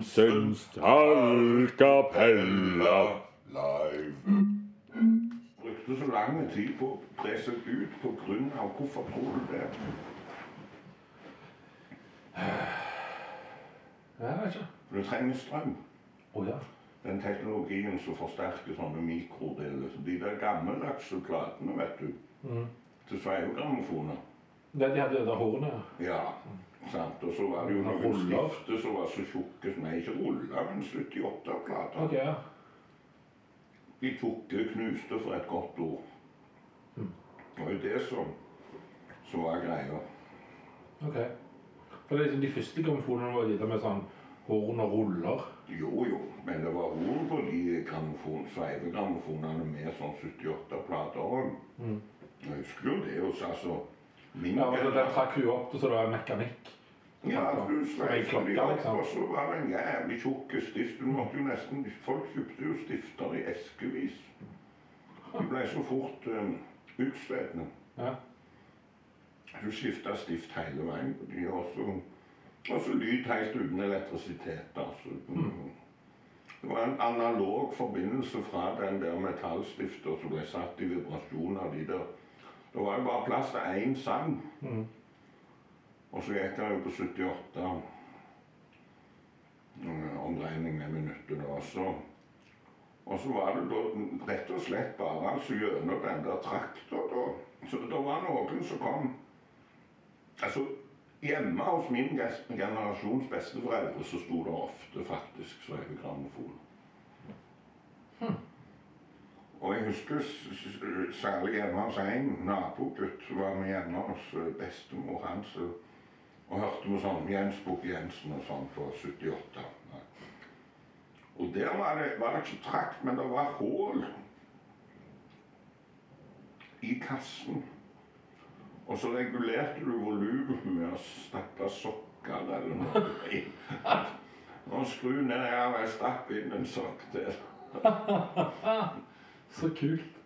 Høie Johansens tallkapella live. Brukte så lang tid på å presse seg ut på grunn av Hvorfor tror du det? Jeg vet ikke. Du trenger strøm. Å ja. Den teknologien som forsterker sånne mikrodeler. De der gammeldagse platene, vet du. Mhm. Til sveivegrammofoner. Det, de hadde det der hornet. Ja. Sant? Og så var det jo noen stifter som var så tjukke som ikke ruller, men 78-plater. Okay. ja. De tjukke knuste for et godt ord. Mm. Det var jo det som, som var greia. Ok. For det liksom de første grammofonene var de med sånn horn og ruller. Jo, jo, men det var ord på de grammofon, sveivegrammofonene med sånn 78-plater. Mm. Jeg husker jo det hos altså min Ja, altså, Den trakk hun opp, så det var mekanikk. Ja, du de opp, liksom. og så var det en jævlig tjukk stift. Du måtte jo nesten, Folk kjøpte jo stifter i eskevis. De ble så fort um, utslitne. Ja. Du skifta stift hele veien. på De også, også lyd helt uten elektrisitet. Altså. Det var en analog forbindelse fra den der metallstifter som ble satt i vibrasjon av de der. Det var jo bare plass til én sang. Mm. Og så gikk det jo på 78 eh, omdreining med da. også. Og så var det da rett og slett bare altså gjennom den der trakta da. Så det var noen som kom Altså, hjemme hos min generasjons besteforeldre så sto det ofte faktisk sveivegrammofon. Og jeg husker særlig hjemme hos en nabogutt var med hjemme hos eh, bestemor hans og, og hørte på sånn Jens Bukk Jensen og sånn på 78. Ja. Og der var det, var det ikke trakt, men det var hull i kassen. Og så regulerte du volumet med å stappe sokker eller noe i. Og skru ned og jeg stapp inn en sokk til. Så kult.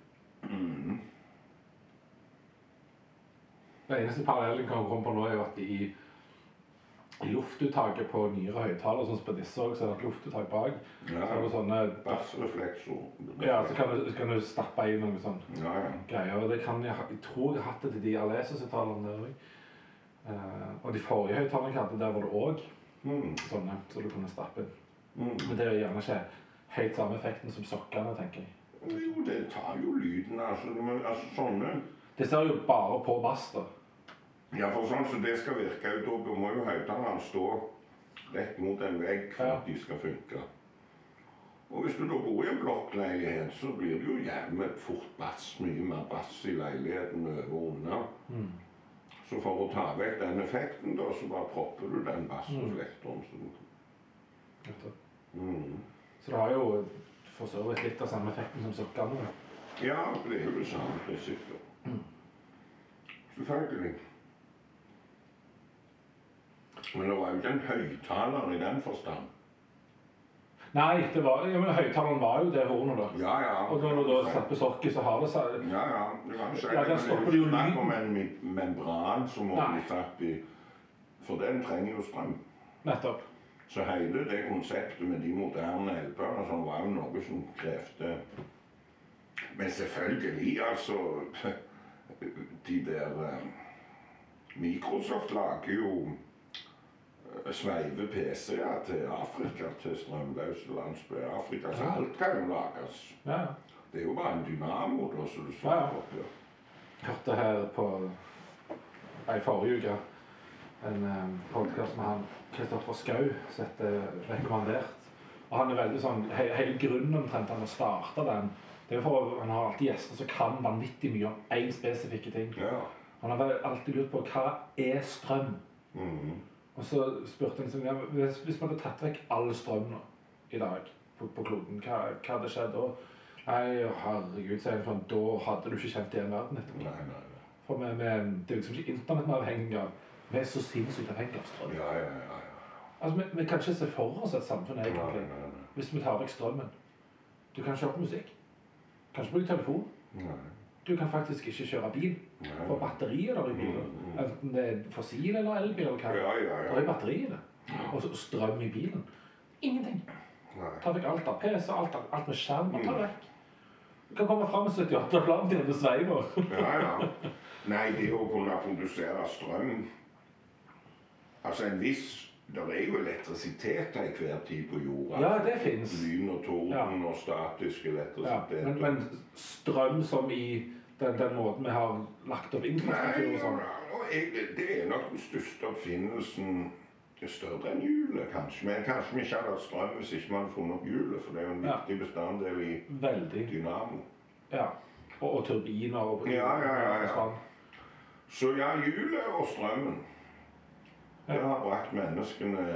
Mm. Det eneste parallellen kan komme på nå, er jo at i luftuttaket på nyere høyttaler, sånn som på disse òg, så er det et luftuttak bak. Så har Ja, du sånne bassrefleksor. Ja, så kan du, kan du stappe inn noe sånn Ja, ja. greier. Og det kan jeg, jeg tror jeg har hatt det til de Alesos-høyttalerne der òg. og de forrige høyttalerne jeg hadde, der var det òg Mm. sånne, så du kunne stappe inn. Mm. Men det er gjerne ikke helt samme effekten som sokkene, tenker jeg. Jo, det tar jo lyden, altså. Altså sånne Det ser jo bare på bass, da. Ja, for sånn som det skal virke, da må jo høyttaleren stå rett mot en vegg for at de skal funke. Og hvis du da bor i en blokkleilighet, så blir det jo jævlig fort bass. Mye mer bass i leiligheten over og under. Mm. Så for å ta vekk den effekten, da, så bare propper du den bassreflektoren. Mm. Mm. Så det har jo for så vidt litt av samme effekten som sokkene. Ja, det er jo det samme prinsippet. Selvfølgelig. Men det var jo ikke en høyttaler i den forstand. Nei, det var, ja, men høyttaleren var jo det hornet, da. Ja, ja. Og når du da slipper sokket, så har det seg Ja, ja. Det kan si. Ja, der stopper det jo lyden. om en membran som må bli satt i For den trenger jo strøm. Nettopp. Så hele det konseptet med de moderne LP-ene sånn, var jo noe som krevde Men selvfølgelig, altså De der eh, Microsoft lager jo sveive PC-er til Afrika, til strømløse landsbyer i Afrika. Så alt kan jo lages. Ja. Det er jo bare en dynamo, da, som du så Ja, ja. hørte her på ei forrige uke en podkast med han Kristoffer Schou som heter 'Rekommandert'. Og han er veldig sånn, he, Hele grunnen omtrent han har starta den, det er jo for han har alltid gjester som kan vanvittig mye om én spesifikke ting. Ja. Han har alltid lurt på hva er strøm? Mhm. Og så spurte han sånn, ja, hvis, hvis man hadde tatt vekk all strøm nå i dag på, på kloden, hva, hva hadde skjedd da? Nei, herregud, sier han, da hadde du ikke kjent igjen verden etterpå. Nei, nei, nei. For vi, vi, det er liksom ikke internett vi er avhengig av. Vi er så sinnssykt avhengig av strøm. Ja, ja, ja. ja. Altså, vi, vi kan ikke se for oss et samfunn egentlig, nei, nei. hvis vi tar vekk strømmen. Du kan ikke høre på musikk. Kan ikke bruke telefon. nei. Du kan faktisk ikke kjøre bil. nei. For batteriet der i bilen, Mm, mm. enten det er fossil eller elbil eller hva, Ja, ja, det ja. er batteri i det. og så strøm i bilen. Ingenting. Nei. Ta vekk alt av PC, alt, alt med skjerm. Ta tar vekk. Du kan komme fram med 78 plan til med sveiver. Ja, ja. Nei, det å kunne produsere strøm Altså en viss Det er jo elektrisitet til enhver tid på jorda. Ja, det finnes. Lyn og torden og statisk Ja, men, men strøm som i den, den måten vi har lagt opp infrastruktur og sånn. ja, det er nok den største oppfinnelsen større enn hjulet, kanskje. Men kanskje vi ikke hadde hatt strøm hvis ikke vi hadde funnet opp hjulet, for det er jo en Ja. viktig bestanddel i Veldig. dynamo. Ja. Og, og turbiner og Ja, ja, ja, ja. Spann. Så ja, hjulet og strømmen det har brakt menneskene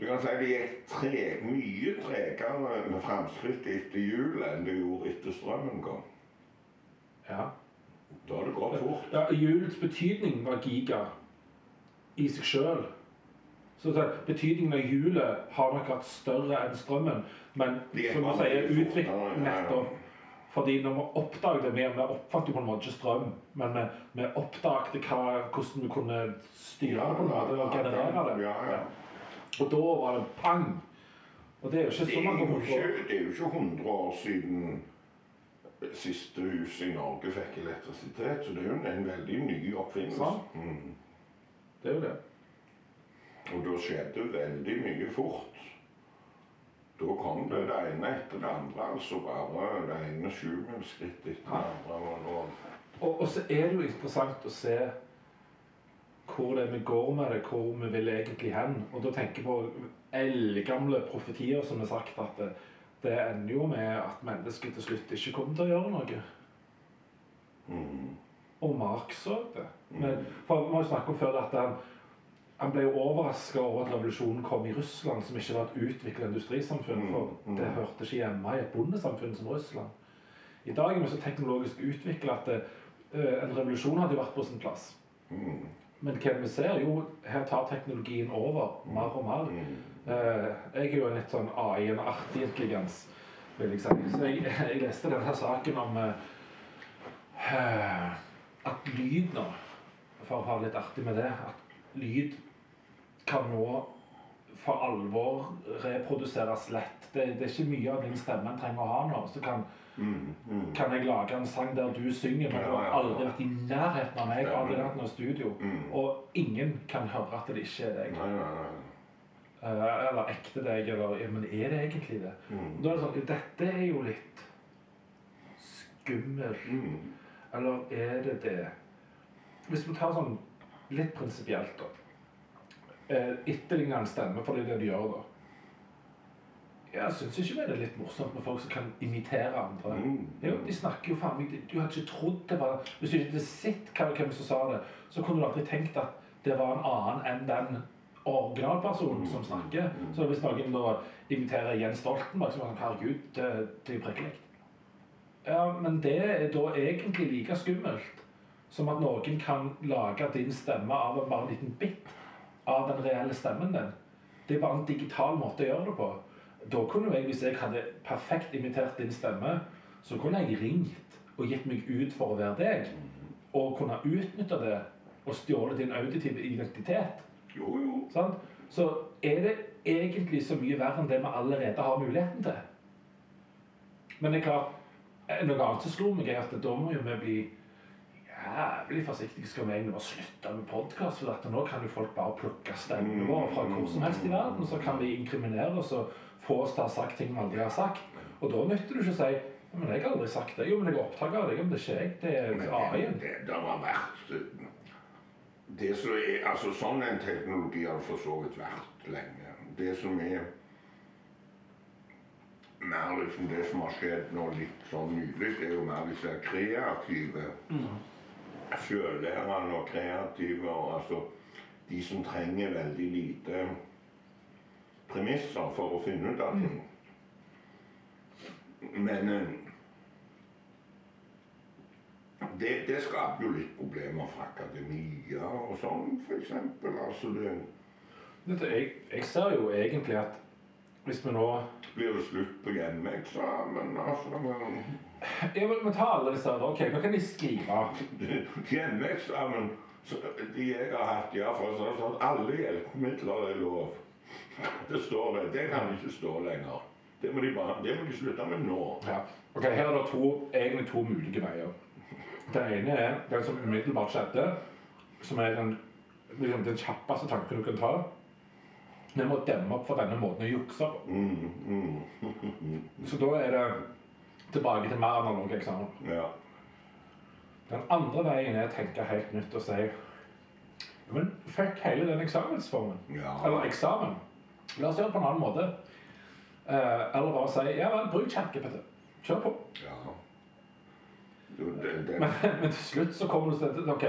Du kan si det gikk tre, mye tregere med framskritt etter hjulet enn det gjorde etter strømmen kom. Ja. Da har det gått fort. ja. Hjulets betydning var giga i seg sjøl. Så betydningen av hjulet har nok vært større enn strømmen. Men som du sier, ja. nettopp Fordi når vi oppdaget det, vi, vi oppfattet jo på en måte ikke strøm, men vi, vi oppdaget hvordan vi kunne styre det på en måte og generere det. Ja, ja. Og da var det pang! Og det er jo ikke så mange år. det er jo ikke 100 år siden siste hus i Norge fikk elektrisitet, så det er jo en, veldig ny oppfinnelse. Mm. Det er jo det. Og da skjedde veldig mye fort. Da kom det det ene etter det andre, altså bare det ene sjumilsskritt etter det andre. Og Og, og så er det jo interessant å se hvor det er vi går med det, hvor vi vil egentlig hen. Og da tenker jeg på eldgamle profetier som har sagt at det, det ender jo med at mennesket til slutt ikke kommer til å gjøre noe. mm, Og Mark så det. Men, for Vi har jo snakket om før at han, han ble jo overraska over at revolusjonen kom i Russland, som ikke var et utvikla industrisamfunn. Mm, For mm. det hørte ikke hjemme i et bondesamfunn som Russland. I dag er vi så teknologisk utvikla at det, eh, en revolusjon hadde vært på sin plass. mm, Men hva vi ser? Jo, her tar teknologien over mer og mer. Eh, jeg er jo en litt sånn AI, en artig intelligens, vil jeg si. Så jeg, jeg leste denne saken om eh, at lyd nå, for å ha litt artig med det, at lyd kan nå for alvor reproduseres lett. Det, det er ikke mye av din stemme en trenger å ha nå. Så kan, Mm, mm. kan jeg lage en sang der du synger, men du har aldri vært i nærheten av meg, aldri vært noe studio. Mm. Og ingen kan høre at det ikke er deg. Nei, nei, nei. Eh, eller ekte deg, eller ja, Men er det egentlig det? Mm. Da er det sånn Dette er jo litt skummelt. Mm. Eller er det det? Hvis vi tar sånn litt prinsipielt, da. Eh, Etterligne en stemme, for det er det de gjør da. Jeg syns ikke det er litt morsomt med folk som kan imitere andre. Mm. Jo, de snakker jo faen meg Du hadde ikke trodd det var Hvis du ikke hadde sett hvem som sa det, så kunne du aldri tenkt at det var en annen enn den originalpersonen som snakker. Så hvis noen da imiterer Jens Stoltenberg, så er det sånn Herregud, det, det er jo prikkelig. Ja, men det er da egentlig like skummelt som at noen kan lage din stemme av bare en liten bit av den reelle stemmen din. Det er bare en digital måte å gjøre det på. Da kunne jeg, hvis jeg hadde perfekt imitert din stemme, så kunne jeg ringt og gitt meg ut for å være deg. Og kunne utnytte det og stjålet din auditive identitet. Jo, jo. Sånn? Så er det egentlig så mye verre enn det vi allerede har muligheten til. Men det er klart, eh, noe annet som slo meg, er at da må jo vi bli jævlig forsiktig Skal vi egentlig bare slutte med podkast? For at nå kan jo folk bare plukke stemmene våre fra hvor som helst i verden. Så kan vi inkriminere oss og få oss til å ha sagt ting vi aldri har sagt. Og da nytter det ikke å si men jeg har aldri sagt det. Jo, men jeg er opptatt av det. Men det er ikke jeg. Det er AI-en. det, det har vært det som er, altså Sånn en teknologi har for så vidt vært lenge. Det som er mer liksom det som har skjedd nå litt sånn nylig, er jo mer disse kreative Sjøllærende og kreative og altså De som trenger veldig lite premisser for å finne ut av ting. Men eh, det, det skaper jo litt problemer for akademia og sånn, f.eks. Altså det Jeg, jeg ser jo egentlig at hvis vi nå blir det slutt på hjemmeeksamen. Altså, men Ja, men, men ta alle disse. Ok, nå kan de skrive. hjemmeeksamen de jeg har hatt, ja, for så sånn at alle hjelpemidler er lov. Det står det. Det kan ikke stå lenger. Det må de, bare, det må de slutte med nå. Ja. Ok, Her er det to, egentlig to mulige veier. Den ene er den som umiddelbart skjedde, som er den, liksom, den kjappeste tanken du kan ta. Vi må demme opp for denne måten å jukse på. Mm, mm, Så da er det tilbake til mer analoge eksamen. ja. Den andre veien er å tenke helt nytt og si «Ja, Men fuck hele den eksamensformen. Ja. Eller eksamen. La oss gjøre det på en annen måte. Eh, eller bare si ja vel, bruk ChatGPT. Kjør på. ja. Jo, det, det, Men, men til slutt så kommer du til OK,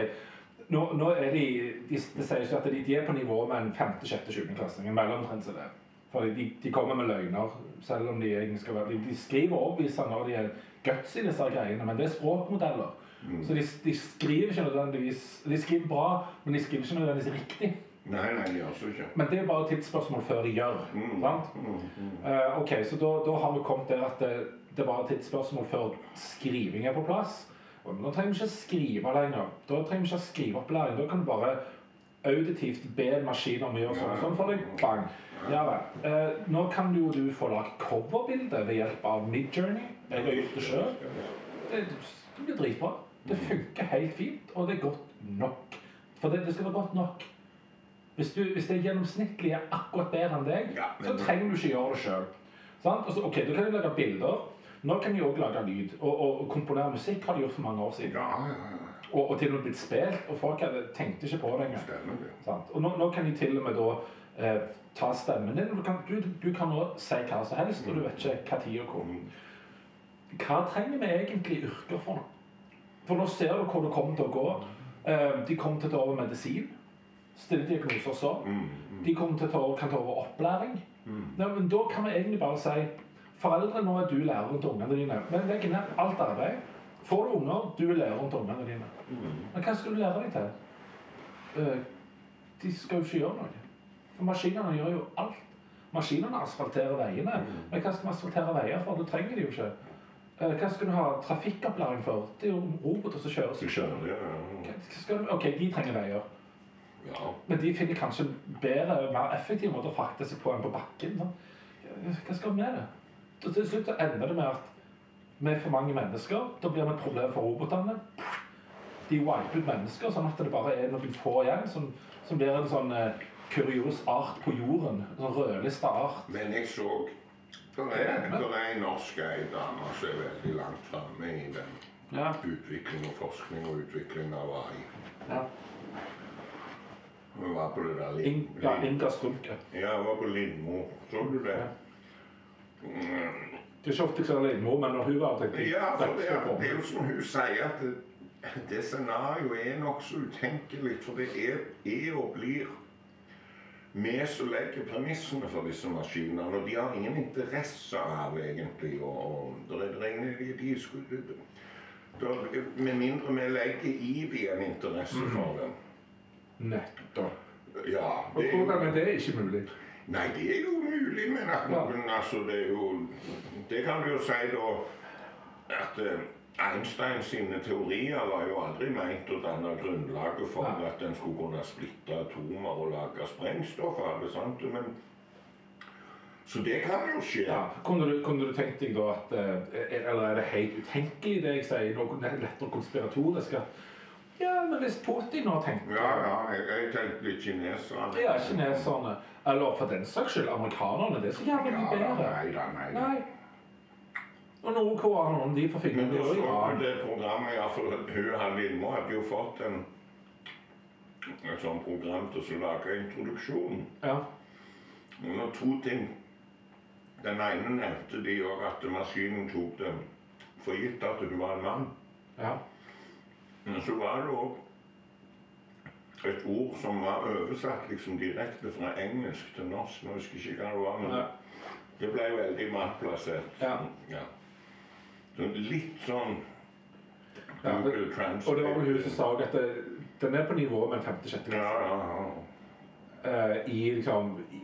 nå, nå er de, de Det sies jo at de, de er på nivå med en 5., 6., 7. klassing. En mellomtrinnselev. For de, de kommer med løgner, selv om de egentlig skal være De, de skriver overbevisende når de er guts i disse greiene, men det er språkmodeller. Så de, de skriver ikke nødvendigvis De skriver bra, men de skriver ikke nødvendigvis riktig. nei, nei, de også så ikke. Men det er bare et tidsspørsmål før de gjør. Mm. Sant? Mm, mm. Eh, ok, så da, da har vi kommet der at det, det er bare et tidsspørsmål før skriving er på plass. Og nå trenger vi ikke skrive lenger. Da trenger vi ikke ha skriveopplæring. Da kan du bare auditivt be en maskin om å gjøre sånn. Sånn for deg. Bang. Ja vel. Eh, nå kan jo du få lagt coverbilde ved hjelp av Midjourney. Jeg har gjort det sjøl. Det, det blir dritbra. Det funker helt fint, og det er godt nok. For det, det skal være godt nok. Hvis, du, hvis det gjennomsnittlige er akkurat bedre enn deg, så trenger du ikke gjøre det sjøl. Ok, du kan jo lage bilder. Nå kan de òg lage lyd. Og, og, og komponere musikk har de gjort for mange år siden. Ja, ja, ja. Og, og til og med blitt spilt, og folk hadde, tenkte ikke på det engang. Og nå, nå kan de til og med da eh, ta stemmen din. Du kan, du, du kan nå si hva som helst, og du vet ikke hva tid og hvor. Mm. Hva trenger vi egentlig yrker for? For nå ser du hvor det kommer til å gå. Eh, de kommer til å ta over medisin. Stille diagnoser sånn. Mm, De kommer til å ta kan ta over opplæring. mm. Nei, men da kan vi egentlig bare si Foreldre, nå er du læreren til ungene dine. Men legg ned alt arbeid. Får du unger, du er læreren til ungene dine. Mm. Men hva skal du lære dem til? Eh, de skal jo ikke gjøre noe. For maskinene gjør jo alt. Maskinene asfalterer veiene. Men hva skal vi asfaltere veier for? Du trenger de jo ikke. Eh, hva skal du ha trafikkopplæring for? Det er jo roboter som kjører. Du kjører, ja. Skal du? Ok, de trenger veier. Ja. Men de finner kanskje bedre, mer effektive måter å frakte seg på enn på bakken. Hva skal vi med det? Så til slutt så ender det med at vi er for mange mennesker. Da blir det et problem for robotene. De wiper ut mennesker, sånn at det bare er noen få igjen. Som, som blir en sånn eh, kurios art på jorden. En sånn rødlista art. Men jeg så Det er, der er en norsk ei dame som er veldig langt framme i den Ja. utvikling og forskning og utvikling av AI. ja. Hun var på det der In, Lind- ja Inga Strumke. Ja, hun var på Lindmo. Så du det? Ja. Mm. Det er ikke ofte ser Lindmo, men når hun var jeg, Ja, for det, er- det er jo som hun sier, at det, det scenarioet er nokså utenkelig. For det er, er og blir vi som legger premissene for disse maskinene. Og de har ingen interesse av egentlig og, og det er, det de, de skulle, det- Med mindre vi legger i de en interesse for dem. Nettopp. Ja, det og hvordan er det ikke mulig? Nei, det er jo mulig, men at noen altså, Det er jo Det kan du jo si da at uh, Einstein sine teorier var jo aldri meint å danne grunnlaget for ja. at en skulle kunne splitte atomer og lage sprengstoff av det. sant? Men, så det kan jo skje. Ja, kunne, du, kunne du tenkt deg da at eh, Eller er det helt utenkelig det jeg sier, noe lettere konspiratorisk? at Ja, men hvis Putin nå tenkte Ja, ja, jeg, jeg tenkte kineserne. Ja, kineserne, eller for den saks skyld amerikanerne, det er så jævlig mye bedre. nei da, nei da. Og nordkoreanerne, de får finne Men du så Iran. det programmet, iallfall hun her Lindmo hadde jo fått en et sånt program til å lage introduksjon. Ja. Men to ting. Den ene nevnte de òg at maskinen tok det for gitt at hun var en mann. ja. Men så var det òg et ord som var oversatt liksom direkte fra engelsk til norsk. Nå husker jeg ikke hva det var, men det ble veldig matplassert. Ja. Ja. Så litt sånn Ja, det-. Og det var vel hun som sa at det, den er på nivå med en femte-sjette Ja, klasse. ja, ja. Eh, I liksom i,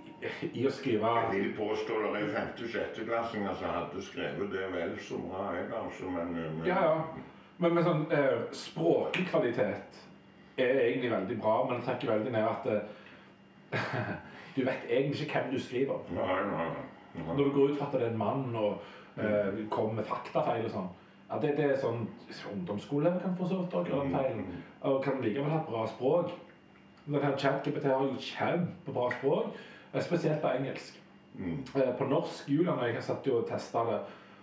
I å skrive Jeg vil påstå det er femte-sjetteklassinger som hadde skrevet det vel så bra, jeg altså, men, men Ja, ja. Men med sånn eh, språklig kvalitet er egentlig veldig bra, men det trekker veldig ned at eh, du vet egentlig ikke hvem du skriver. Nei, nei, nei. Når du går ut fra at det er en mann og eh, kommer med faktafeil og sånn ja, det, det er sånn Ungdomsskoleelever kan få så vidt også gjøre den feilen. Og kan likevel ha bra språk. Denne ChatGPT har jo kjempebra språk, eh, spesielt på engelsk. Mm. Eh, På norsk Julian og jeg har satt og testa det.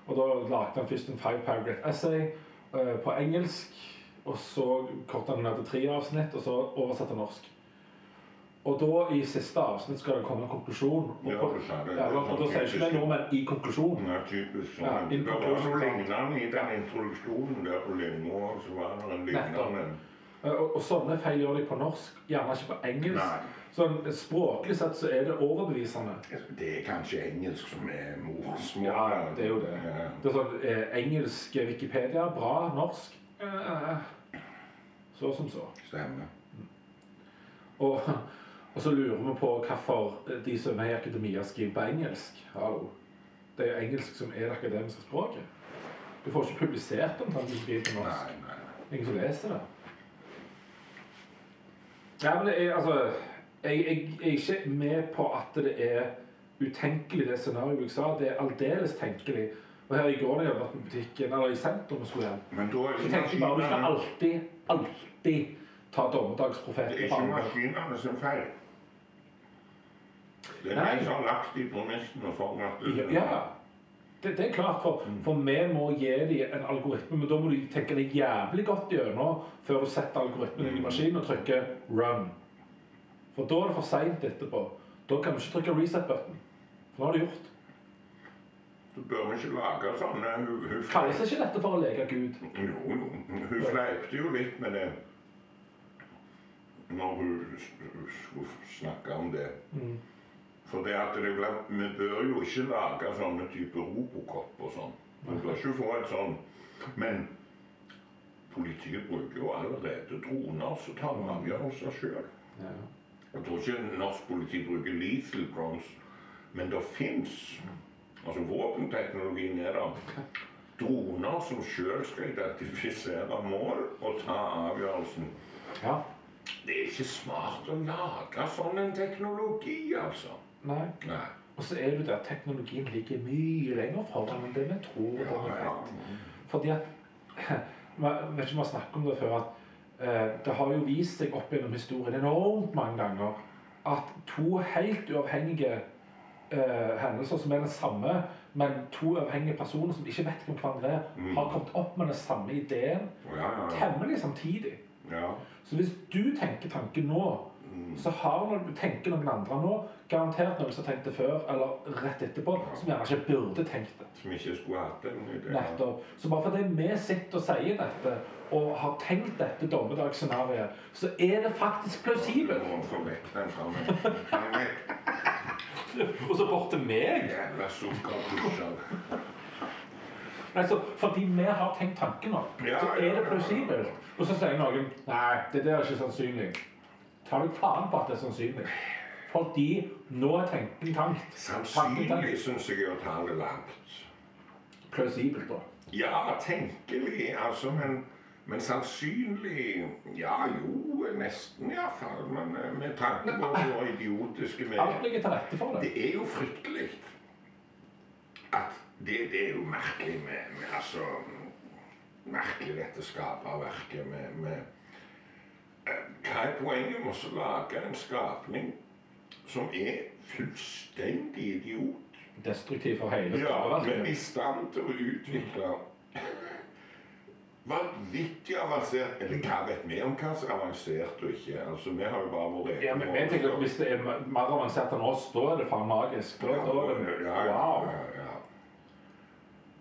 Og da lagde han først en five paragraph essay på engelsk. Og så korta han ned til tre avsnitt, og så oversatt til norsk. Og da i siste avsnitt skal det komme en konklusjon. Og, Ja, det er det. ja, og da sier ikke vi nordmenn i konklusjonen. Ja, typisk Ja, sånn. Det var noe lignende i den introduksjonen der på Lindmo. Det Eh, Og, og sånne feil gjør de på norsk, gjerne ikke på engelsk. Nei. Sånn Språklig sett så er det overbevisende. Det er kanskje engelsk som er morsmål. Ja, det er jo det. Ja. Det er sånn eh, Engelsk Wikipedia, bra. Norsk eh, så som så. Stemmer. Og, og så lurer vi på hvorfor de som er i akademia, skriver på engelsk. Hallo. Det er jo engelsk som er det akademiske språket. Du får ikke publisert om hvis du skriver på norsk. Nei, nei, nei. Ingen som leser det. Ja, men det er, altså, jeg, jeg er ikke med på at det er utenkelig, det scenarioet jeg sa. Det er aldeles tenkelig. Og her i går da jeg jobbet på butikken, eller i sentrum og skulle hjem, Men da er ikke tenkte jeg bare du skal alltid, alltid ta Det er ikke maskinene som feil. Det er Nei. de som har lagt de premissene for at Ja, ja. Det, det er klart, for, for vi må gi dem en algoritme, men da må du tenke deg jævlig godt gjennom før du setter algoritmen mm. i maskinen og trykker 'run'. For da er det for seint etterpå. Da kan vi ikke trykke reset-button. For nå har du gjort. Du bør ikke lage sånne Hun, hun, Kalles ikke dette for å leke Gud? Jo, jo. Hun fleipte jo litt med det når hun skulle snakke om det. Mm. For det at det ble, Vi bør jo ikke lage sånne type Robocop og sånn. Vi bør ikke få et sånn Men politiet bruker jo allerede droner som tar avgjørelser sjøl. Ja. Jeg tror ikke norsk politi bruker lethal drones, men det fins Altså våpenteknologien er der. Droner som sjøl skal identifisere mål og ta avgjørelsen. ja. Det er ikke smart å lage sånn en teknologi, altså. Nei. Nei. Og så er det der teknologien ligger mye lenger foran enn det vi tror. Ja, ja. Fordi at Jeg vet ikke om vi har snakket om det før, at det har jo vist seg opp gjennom historien enormt mange ganger at to helt uavhengige eh, hendelser som er den samme, men to uavhengige personer som ikke vet hvem hverandre er, Mm. har kommet opp med den samme ideen Ja, ja, ja. temmelig samtidig. ja. Så hvis du tenker tanken nå. Så har noen, du tenker noen andre nå, garantert noen som har tenkt det før eller rett etterpå, som gjerne ikke burde tenkt det. Som ikke skulle hatt den ideen. Nettopp. Så bare fordi vi sitter og sier dette, og har tenkt dette dommedagsscenarioet, så er det faktisk plausibelt. Må få vekk den fra meg. Og så bort til meg. Jævla sukkerpusher. Altså, fordi vi har tenkt tanken nå, Ja, så ja, er det ja. plausibelt. Og så sier noen nei, det der er ikke sannsynlig. Ta du faen på at det er sannsynlig. Fordi nå er tanken tankt. Sannsynlig syns jeg å ta det langt. Plausibelt, da. Ja, tenkelig, altså, men, men sannsynlig Ja, jo, nesten iallfall. Men eh, med tanke på hvor idiotiske vi Alt er. ligger til rette for det. Det er jo fryktelig at det, det er jo merkelig med, med altså Merkelig dette skaperverket med, med Hva er poenget med å lage en skapning som er fullstendig idiot? Destruktiv for hele Ja, men i stand til å utvikle vanvittig avansert Eller hva vet vi om hva som er avansert og ikke? Altså, Vi har jo bare vår egen Ja, men jeg tenker at Hvis det er mer avansert enn oss, da er det faen magisk. Da, er det, Ja, wow. ja, ja.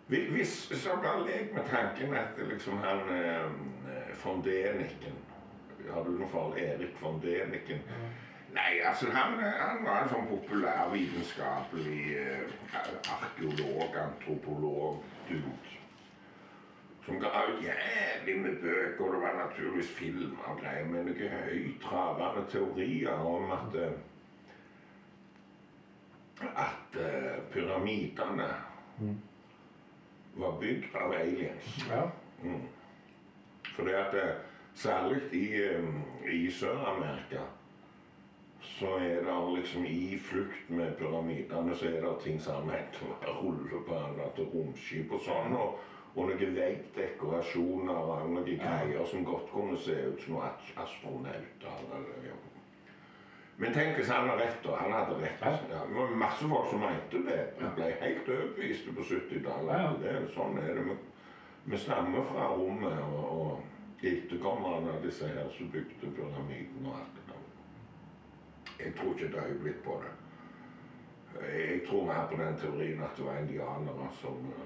Vi- Hvis så bare lek med tanken at liksom han eh, von Deniken Har du noe forhold Erik von Deniken? Nei, altså han, han var en sånn populærvitenskapelig eh, arkeolog, antropolog, dude. Som ga ut jævlig med bøker, og det var naturligvis film og greier, men noen høytravende teorier om at eh, at eh, pyramidene var bygd av aliens. Ja. Mm. Fordi at eh, Særlig i, i Sør-Amerika så er det liksom i flukt med pyramidene så er det ting som heter rullebaner til romskip og sånn. Og, og noen veggdekorasjoner og noen greier som godt kunne se ut som noen astronauter. Eller, ja. Men tenk hvis han har rett, da. Han hadde rett. Ja. Det var masse folk som mente det. Vi ble helt overbeviste på 70-tallet. Ja, ja. Det er- Sånn er det. Vi stammer fra rommet og, og etterkommerne av disse her som bygde pyramiden og alt det der. Jeg tror ikke et øyeblikk på det. Jeg tror mer på den teorien at det var indianere som eh,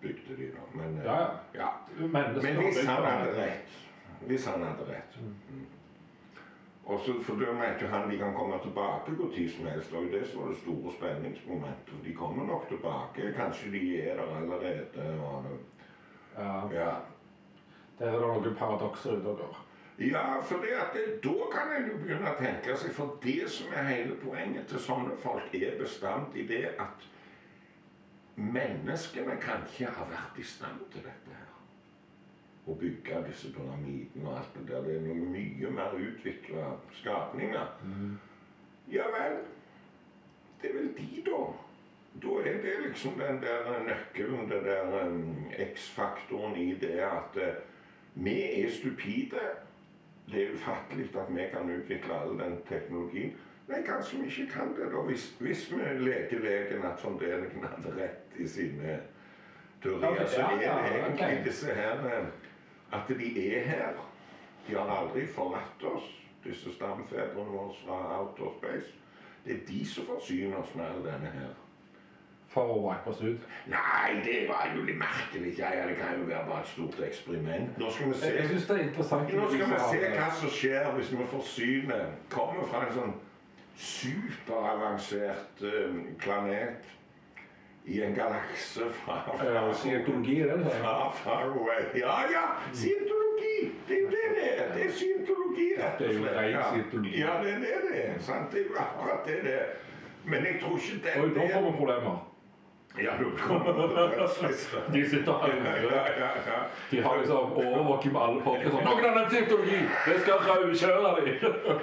bygde de da. Men, eh, Ja, ja. ja. Men hvis han hadde rett Hvis han hadde rett mm. Og så for da mente jo han de kan komme tilbake når som helst. Og det som var det store spenningsmomentet. De kommer nok tilbake. Kanskje de er der allerede. Og, Ja, ja. Der er det noen paradokser ute og går. Ja, for da kan en jo begynne å tenke seg For det som er hele poenget til sånne folk, er bestemt i det at menneskene kan ikke ha vært i stand til dette her. Å bygge disse pyramidene og alt det der. Det er noe mye mer utvikla skapninger. Ja vel. Det er vel de, da. Da er det liksom den der nøkkelen, den der um, X-faktoren i det at eh, vi er stupide. Det er ufattelig at vi kan utvikle all den teknologien. Men kanskje vi ikke kan det, da. Hvis, hvis vi leker leken at von Däniken hadde rett i sine teorier, så er det egentlig disse her eh, At de er her. De har aldri forlatt oss, disse stamfedrene våre fra outer space. Det er de som forsyner oss med all denne her. For å wipe oss ut. Nei, det var jo litt merkelig. Ja, ja, det kan jo være bare et stort eksperiment. Nå skal vi se, Jeg det er interessant. Nå skal vi se hva som skjer hvis vi forsyner Kommer fra en sånn superavansert eh, planet i en galakse fra Ja, Scientologi, er det det? Far, far away. Ja, ja! Scientologi! Det er jo det det er. Det er scientologi, rett Det er og slett. Ja. scientologi. Ja, det er det det er. Sant? Det er jo akkurat det det er. Men jeg tror ikke den Oi, da får vi problemer. Ja, du. De sitter ja, ja. De har liksom overvåking på alle podkaster. Noen har nevnt scientologi! Det skal raukjøre dem!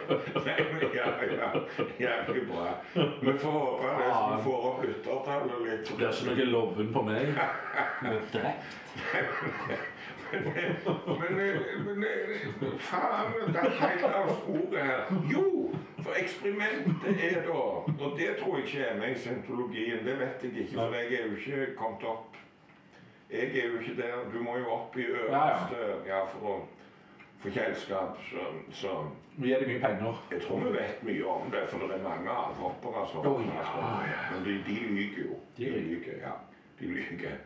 ja, ja. Jævlig bra. Vi får håpe det som vi får opp lyttertallet litt. Det er ikke noe loven på meg. Vi er drept. Men, eh, men eh, faen, det er helt av sporet her. Jo, for eksperimentet er da Og det tror jeg ikke er med i scientologien. Det vet jeg ikke, for jeg er jo ikke kommet opp. Jeg er jo ikke der. Du må jo opp i øverste ja, for å få kjennskap. Så, så Vi gir dem mye penger. jeg tror vi vet mye om det, for det er mange avhoppere som oh, ja, Men de, de lyver jo. De De lyver, ja. De lyver.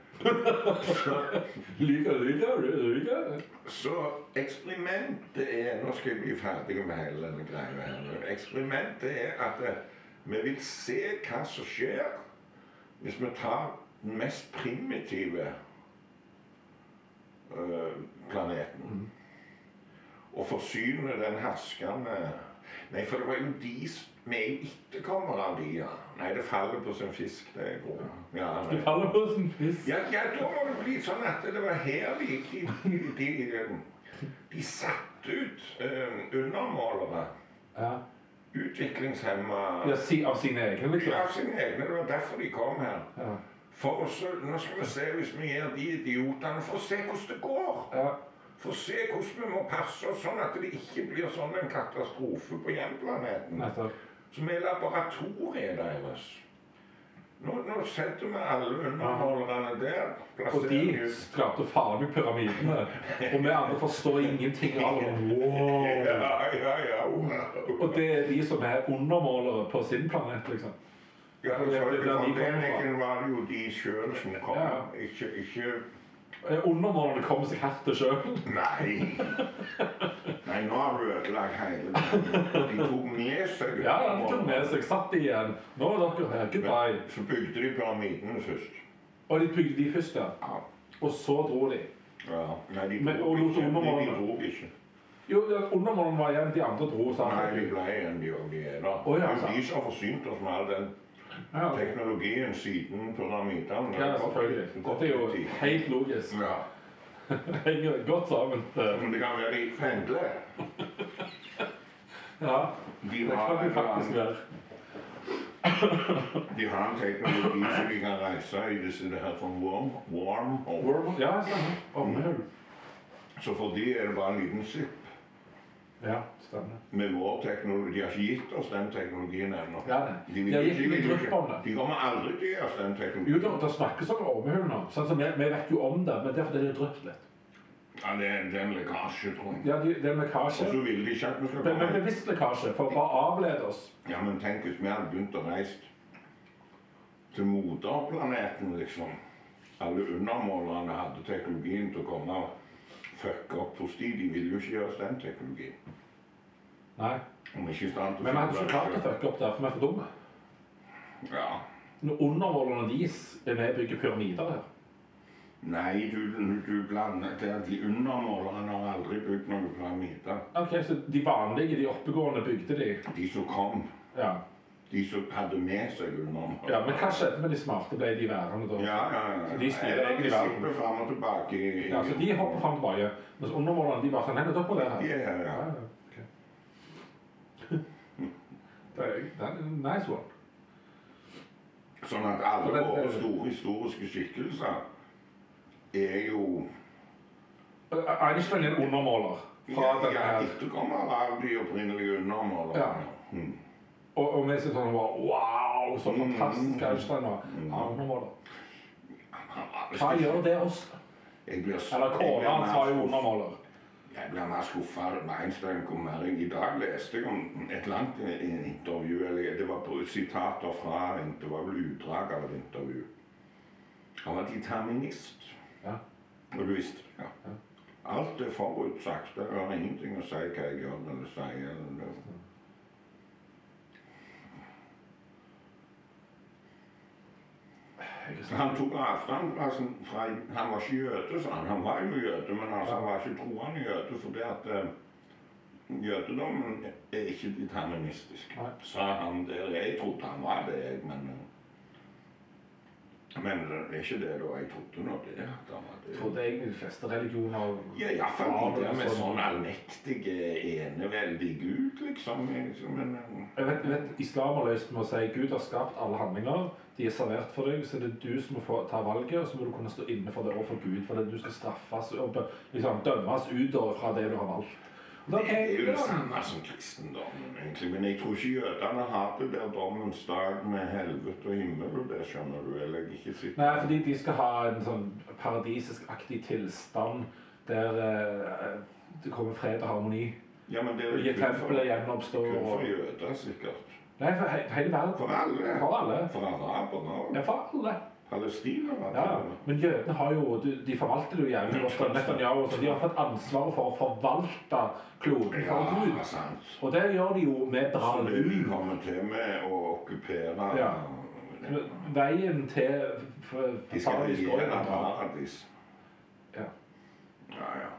Lyver, lyver, det? Så eksperimentet er Nå skal jeg bli ferdig med hele denne greia her. Eksperimentet er at eh, vi vil se hva som skjer hvis vi tar den mest primitive eh, planeten og forsyner den herskende Nei, for det var jo de Vi er jo etterkommere av de, ja. Nei, det faller på sin fisk, det er god. Ja, nei. De faller på sin fisk. Ja, ja, da må det bli sånn at det var her de, de, de, de, de satte ut eh, undermålere. Ja. Utviklingshemma Ja, si, av sine egne, liksom. Ja, sine egne. Det var derfor de kom her. Ja. For å så, Nå skal vi se hvis vi gjør de idiotene For å se hvordan det går. Ja. For å se hvordan vi må passe oss sånn at det ikke blir sånn en katastrofe på hjemplaneten. Nettopp. Som er laboratoriet deres. Nå, nå setter vi alle underholderne der. Og de skapte farlig pyramidene. Og vi andre forstår ingenting av det. Wow. Ja, ja, ja. Og det er de som er undermålere på sin planet, liksom. Ja, det der de for kommer fra. Deniken var det jo de sjøl som kom. Ja. Ikke, ikke Eh, Undermålerne kommer seg hertil sjøl. Nei. Nei, nå har du ødelagt hele. De tok med seg Ja, de tok med seg, satt igjen. Nå er dere her, goodbye. Så bygde de pyramidene først. Og de bygde de først, ja. Ja. Og så dro de. ja. Nei, de dro ikke. De, de dro ikke. Jo, ja, var igjen, de andre dro. sa Nei, de ble igjen, de òg. De er der. Oh, ja, de som har forsynt oss med all den Ja, teknologien siden pyramidene. ja, selvfølgelig. Dette er jo helt logisk. Ja. Henger godt sammen. Men det kan være de pendler. Ja, De det kan de faktisk være. de har en teknologi som de kan reise i disse det her sånn warm, warm. Wormhole. Ja, stemmer. Mm. Så for de er det bare en liten sipp. Ja, stemmer. Med vår teknologi. De har ikke gitt oss den teknologien ennå. Ja, det. De, De har de, gitt drypp det. de kommer aldri til å gi oss den Jo, teknologien. det, det snakkes om ormehull nå. Sånn vi, vi vet jo om det, men det er fordi det er dryppet litt. Ja, det, er, det er en lekkasje, tror jeg. Ja, de, det er en lekkasje. så vil de ikke at vi skal komme. Det er en bevisst lekkasje, for å bare avlede oss. Ja, men tenk hvis vi hadde begynt å reise til moderplaneten, liksom. Alle undermålerne hadde teknologien til å komme og fucke opp hos de. De ville jo ikke gjøre oss den teknologien. Nei. Om ikke stand Men vi hadde ikke klart å fucke opp der, for vi er for dumme. Ja. Når undermålerne deres er med og bygger pyramider her. Nei, du, du blander det. er De undermålerne har aldri bygd noen pyramider. Ok, Så de vanlige, de oppegående, bygde de? De som kom, Ja. De som hadde med seg undermålere. ja. Men hva skjedde med de smarte? Ble de værende da? Ja, ja, ja. Så de styrer egentlig de verden. sipper fram og tilbake. i- Ja, så de hopper fram og tilbake. Mens undermålerne de bare sånn Hei, dere på det her. Ja, ja, ja. Ja, ja. Det er, en nice one. Sånn at alle den- våre store historiske skikkelser er jo Eh, Einstein er en undermåler. Fra ja, ja, etterkommer av de opprinnelige undermålerne. Ja. Mm. Og, og vi sitter sånn og bare Wow, så Mm. fantastisk Einstein var. Mm. Ja, undermåler. Hva gjør det oss? Jeg blir, Eller kona hans var jo undermåler. Jeg blir mer skuffa med Einstein hvor mer I dag leste jeg om et langt intervju, eller det var sitater fra Det var vel utdrag av et intervju. Han var determinist. Ja. Og du visste ja. Ja. Alt er forutsagt. Det har ingenting å si hva jeg gjør eller sier. Eller det. Ikke sant? Han tok avstand altså, fra Han var ikke jøde, sa han. Han var jo jøde, men altså, han var ikke troende jøde fordi at uh, jødedommen er ikke deterministisk. Sa han der. Jeg trodde han var det, men eh, Men det er ikke det da jeg trodde nå. det at han var det. trodde jeg de fleste religioner Ja, iallfall de der med Sånn- allmektig allmektige, eneveldig Gud, liksom. liksom men, eh, Jeg vet, vet Islam har løst med å si Gud har skapt alle handlinger. De er servert for deg, så det er du som må få ta valget, og så må du kunne stå inne for det overfor Gud. For det du skal straffes og liksom, dømmes ut fra det du har valgt. Det er jo det samme som kristendommen, egentlig. Men jeg tror ikke jødene har det der dommens dag med helvete og himmel og det, skjønner du. Eller jeg ikke sitter Nei, fordi de skal ha en sånn paradisisk-aktig tilstand der eh, det kommer fred og harmoni. Ja, men det er jo kun for, kun for jøder, sikkert. Nei, for he hele verden. For alle. For alle. For araberne òg. Ja, for alle. palestinere. Ja, men jødene har jo, de, de forvalter jo jævlig godt. Netanyahu, så de har fått ansvaret for å forvalte kloden for Gud. Ja, sant. Og det gjør de jo med bra Så det de kommer til med å okkupere Ja. Veien til De skal regjere paradis. Ja. Ja, ja.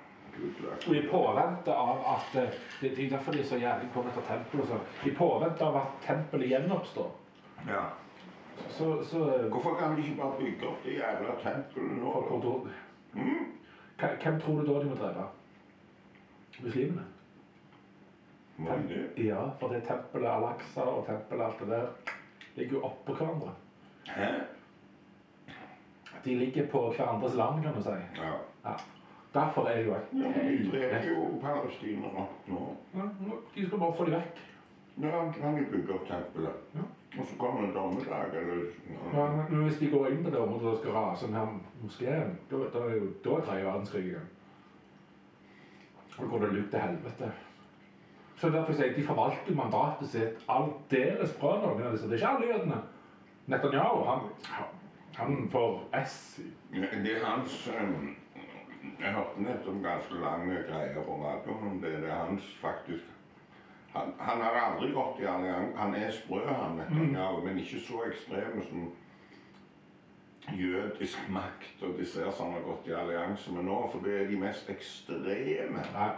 Og i påvente av at eh, Det er derfor de er så jævlig på dette tempelet. og sånn. I påvente av at tempelet gjenoppstår, Ja. så, så eh, Hvorfor kan de ikke bare bygge opp det jævla tempelet nå? for kontor, Mm? Hvem tror du da de må drepe? Muslimene? Mange. Ja, for det tempelet Al-Aqsa og tempelet alt det der ligger jo oppå hverandre. Hæ? De ligger på hverandres land, kan du si. Ja. Derfor er det jo ja men de et jo palestinere nå. Ja, De skal bare få dem vekk. Ja, kan de bygge opp tempelet? Ja. Og så kommer en dommedag, eller Ja, men hvis de går inn på det området og skal rase denne moskeen, da, da er jo da er tredje verdenskrig i gang. Da går det lukt til helvete. Så derfor sier jeg de forvalter mandatet sitt aldeles bra, noen av disse. Det er ikke alle jødene. Netanyahu, han, han får S. Ja, Det er hans um, Jeg hørte nettopp ganske lange greier på radioen om det. Det er hans faktisk Han, han har aldri gått i allianse. Han er sprø, han Netanyahu, men ikke så ekstrem som jødisk makt og disse som har gått i allianse med nå. For det er de mest ekstreme. Nei.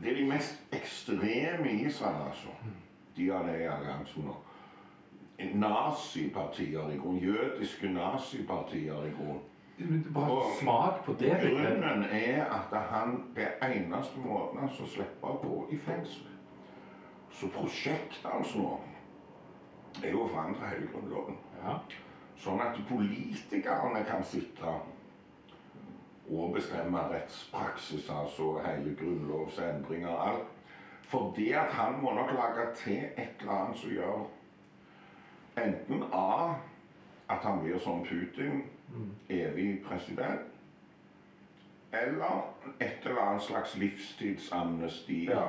Det er de mest ekstreme i Israel, altså. De han er i allianse nå. Nazipartier i grunn. Jødiske nazipartier i grunn. Bare smak på det. Grunnen er at han det eneste måten han skal slippe å gå i fengsel. Så prosjektet hans nå er jo å forandre hele Grunnloven. Ja. Sånn at politikerne kan sitte og bestemme rettspraksis, altså hele grunnlovsendringer og alt. Fordi at han må nok lage til et eller annet som gjør enten A at han blir som Putin, evig president, eller et eller annet slags livstidsamnesti. Ja,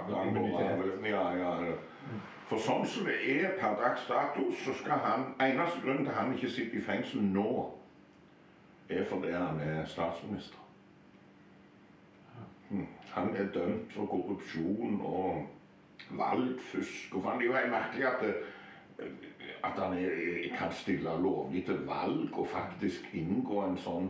Ja, ja. For sånn som det er per dags dato, så skal han Eneste grunnen til at han ikke sitter i fengsel nå, er fordi han er statsminister. Mm. Han er dømt for korrupsjon og valgfusk. Og det er jo helt merkelig at, det, at han er, kan stille lovlig til valg og faktisk inngå en sånn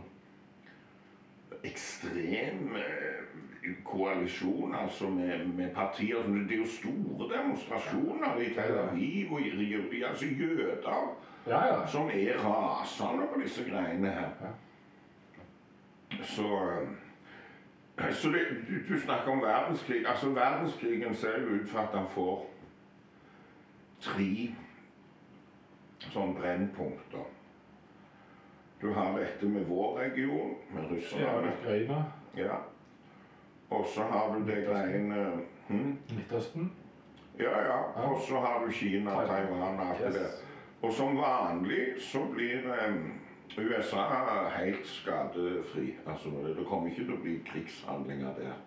ekstrem eh, koalisjon altså med, med partier som Det er jo store demonstrasjoner i Tel Aviv og i altså jøder Ja, ja. som er rasende på disse greiene her. Så, eh, så det, du, du snakker om verdenskrig. Altså Verdenskrigen ser jo ut for at han får tre sånn brennpunkter. Du har dette med vår region, med Ja, russerne. Ukraina, Ja. Og så har du det greiene hm? Midtøsten. Ja, ja. Og så har du Kina, Taiwan og alt det Og som vanlig så blir um, USA helt skadefri. Altså, det kommer ikke til å bli krigshandlinger der.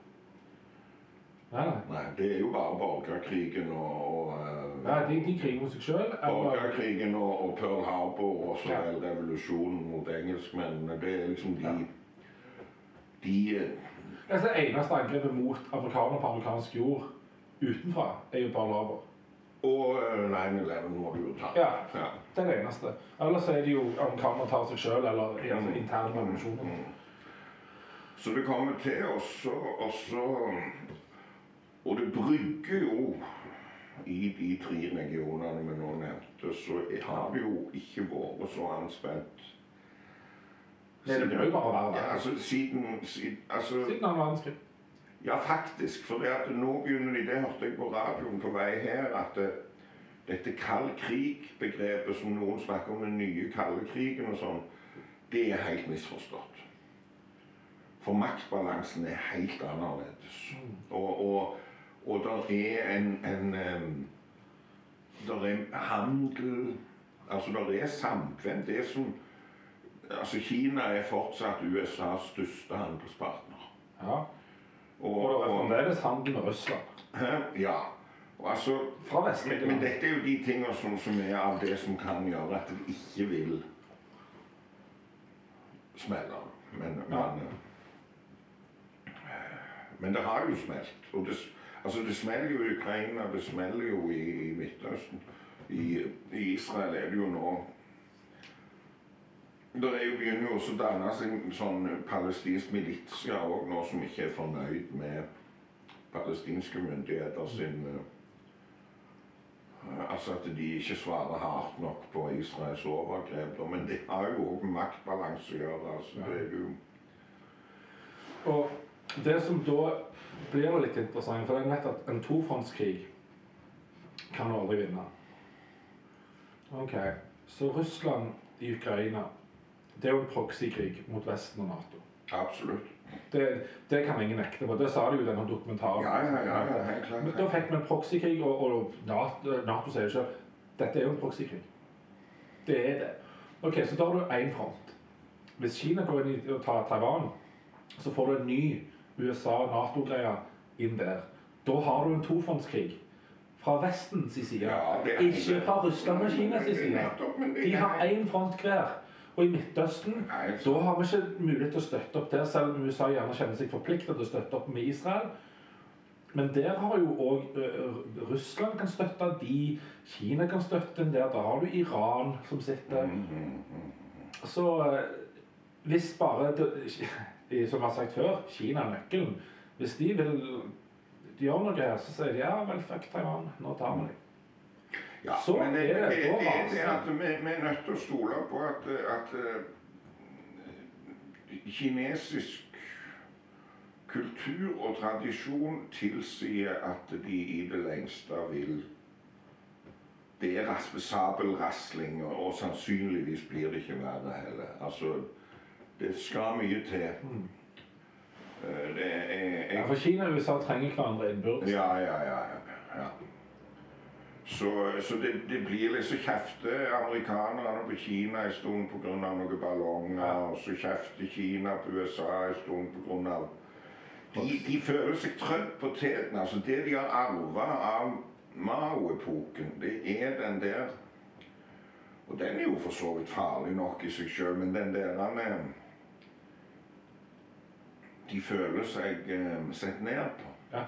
Nei, nei. Nei, Det er jo bare borgerkrigen og, og uh, Ja, de, de kriger mot seg sjøl. Borgerkrigen og, og Pearl Harbor og så Ja. revolusjonen mot engelskmennene. Det er liksom de De eh, Altså, det eneste angrepet mot amerikanere på amerikansk jord utenfra er jo Pearl Harbor. Og eh, 9-11 må du jo ta. Ja. ja. Det er det eneste. Ellers er det jo amerikanere tar seg sjøl, eller altså, Mm. interne revolusjoner. Så det kommer til også, også Og det brygger jo i de tre regionene vi nå nevnte, så har det jo ikke vært så anspent. Det bør jo bare verre. Ja, altså siden, siden altså, Siden annen verdenskrig. Ja, faktisk. For det nå begynner de, det hørte jeg på radioen på vei her, at det, dette kald krig-begrepet som noen snakker om den nye kalde krigen og sånn, det er helt misforstått. For maktbalansen er helt annerledes. Og, og, og der er en, en Der er handel Altså, der er samkvem. Det er som Altså, Kina er fortsatt USAs største handelspartner. Ja. Og, Og det er fremdeles handel med Russland. Ja. Og altså, Fra Vesten. men, men dette er jo de tingene som, som er av det som kan gjøre at det ikke vil smelle. Men, men, Ja. men det har jo smelt. Og det, altså det smeller jo i Ukraina, det smeller jo i, i Midtøsten. I, I Israel er det jo nå Det er jo begynner jo også å danne seg sånn palestinsk militia òg nå, som ikke er fornøyd med palestinske myndigheter sin eh, Altså at de ikke svarer hardt nok på Israels overgrep. Men det har jo òg maktbalanse å gjøre. altså det er jo Og det som da blir litt interessant, for det er nett at en tofrontskrig kan du aldri vinne. Ok, så Russland i Ukraina, det er jo en proxykrig mot Vesten og Nato. Absolutt. Det, det kan ingen nekte på. Det sa de jo i denne dokumentaren. Ja, ja, ja, ja ja klart. Men Da fikk vi en proxykrig, og, og NATO, NATO sier selv dette er jo en proxykrig. Det er det. Ok, Så da har du én front. Hvis Kina går inn og tar Taiwan, så får du en ny USA-Nato-greie inn der. Da har du en tofrontskrig. Fra Vestens side. Ja, Ikke fra Russland og Kinas side. De har én front hver. Og i Midtøsten Nei, da har vi ikke mulighet til å støtte opp der, selv om USA gjerne kjenner seg forpliktet til å støtte opp med Israel. Men der har jo òg Russland kan støtte de, Kina kan støtte den der. Da har du Iran som sitter. Så eh, hvis bare det- Som jeg har sagt før, Kina er nøkkelen. Hvis de vil gjøre noe her, så sier de ja vel, fuck Taiwan, nå tar vi dem. Ja, Så men det, er det, det, det, er at vi, vi er nødt til å stole på at, at eh, kinesisk kultur og tradisjon tilsier at de i det lengste vil Det er ras- sabelrasling, og sannsynligvis blir det ikke verre heller. Altså, det skal mye til. Mm. Eh, Det er Ja, for Kina og USA trenger hverandre innbyrdes. ja, ja, ja. ja, ja. Så, så det, det blir liksom kjefte amerikanerne på Kina en stund pga. noen ballonger, Ja. og så kjefter Kina på USA en stund pga. De, de føler seg trødd på teten. Altså det de har arva av Mao-epoken, det er den der Og den er jo for så vidt farlig nok i seg sjøl, men den der han er De føler seg eh, sett ned på. Ja.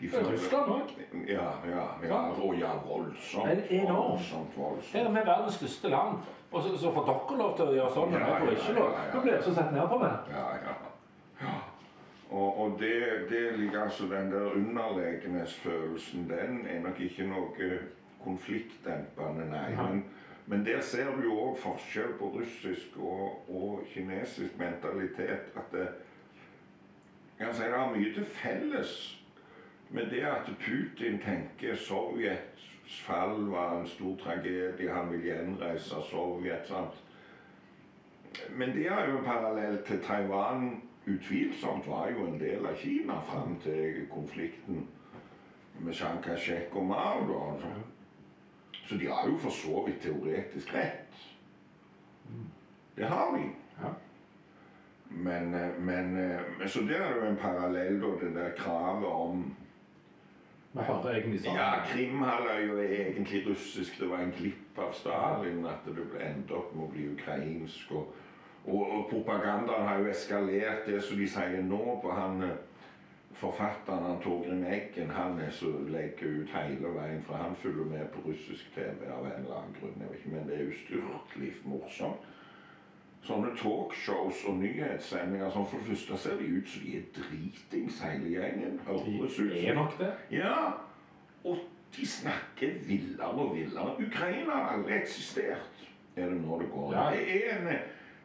De Det er Russland òg. Ja, ja, ja. Og ja, voldsomt. Det er enormt. Voldsomt, voldsomt. Her er vi verdens største land, og så, så får dere lov til å gjøre sånn, men vi får ikke lov. Nå blir det så sett ned på meg. Ja, ja. ja. Og, og det, det ligger altså den der underlegenhetsfølelsen, den er nok ikke noe konfliktdempende, nei. Nei. Men, men der ser du jo òg forskjell på russisk og, og kinesisk mentalitet. At det, jeg kan si det har mye til felles med det at Putin tenker Sovjets fall var en stor tragedie, han vil gjenreise Sovjet. sant? Men det er jo en parallell til Taiwan. Utvilsomt var jo en del av Kina fram til konflikten med Chiang Kai-shek og Mao. da. Så de har jo for så vidt teoretisk rett. Det har de. Ja. Men, eh, men eh, Så der er det jo en parallell, da, det der kravet om Vi hører egentlig sånn. ja, Krimhalvøya er egentlig russisk. Det var en glipp av Stalin at det endte opp med å bli ukrainsk. Og, og, og propagandaen har jo eskalert det som de sier nå på han eh, forfatteren han Torgrim Eggen. Han er så legger ut hele veien, for han følger med på russisk TV av en eller annen grunn. Men det er ustyrtelig morsomt. Sånne talkshows og nyhetssendinger sånn For det første ser de ut som de er dritings hele gjengen. Høres ut Det som nok det. ja, og de snakker villere og villere. Ukraina har aldri eksistert, er det nå det går. Ja. Det er en,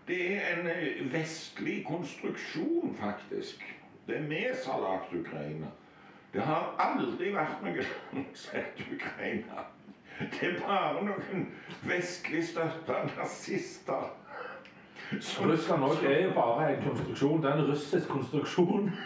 det er en eh, vestlig konstruksjon, faktisk. Det er vi som har lagd Ukraina. Det har aldri vært noe sett som Ukraina. Det er bare noen vestlig støtta nazister. Russland òg er jo bare en konstruksjon. Det er en russisk konstruksjon.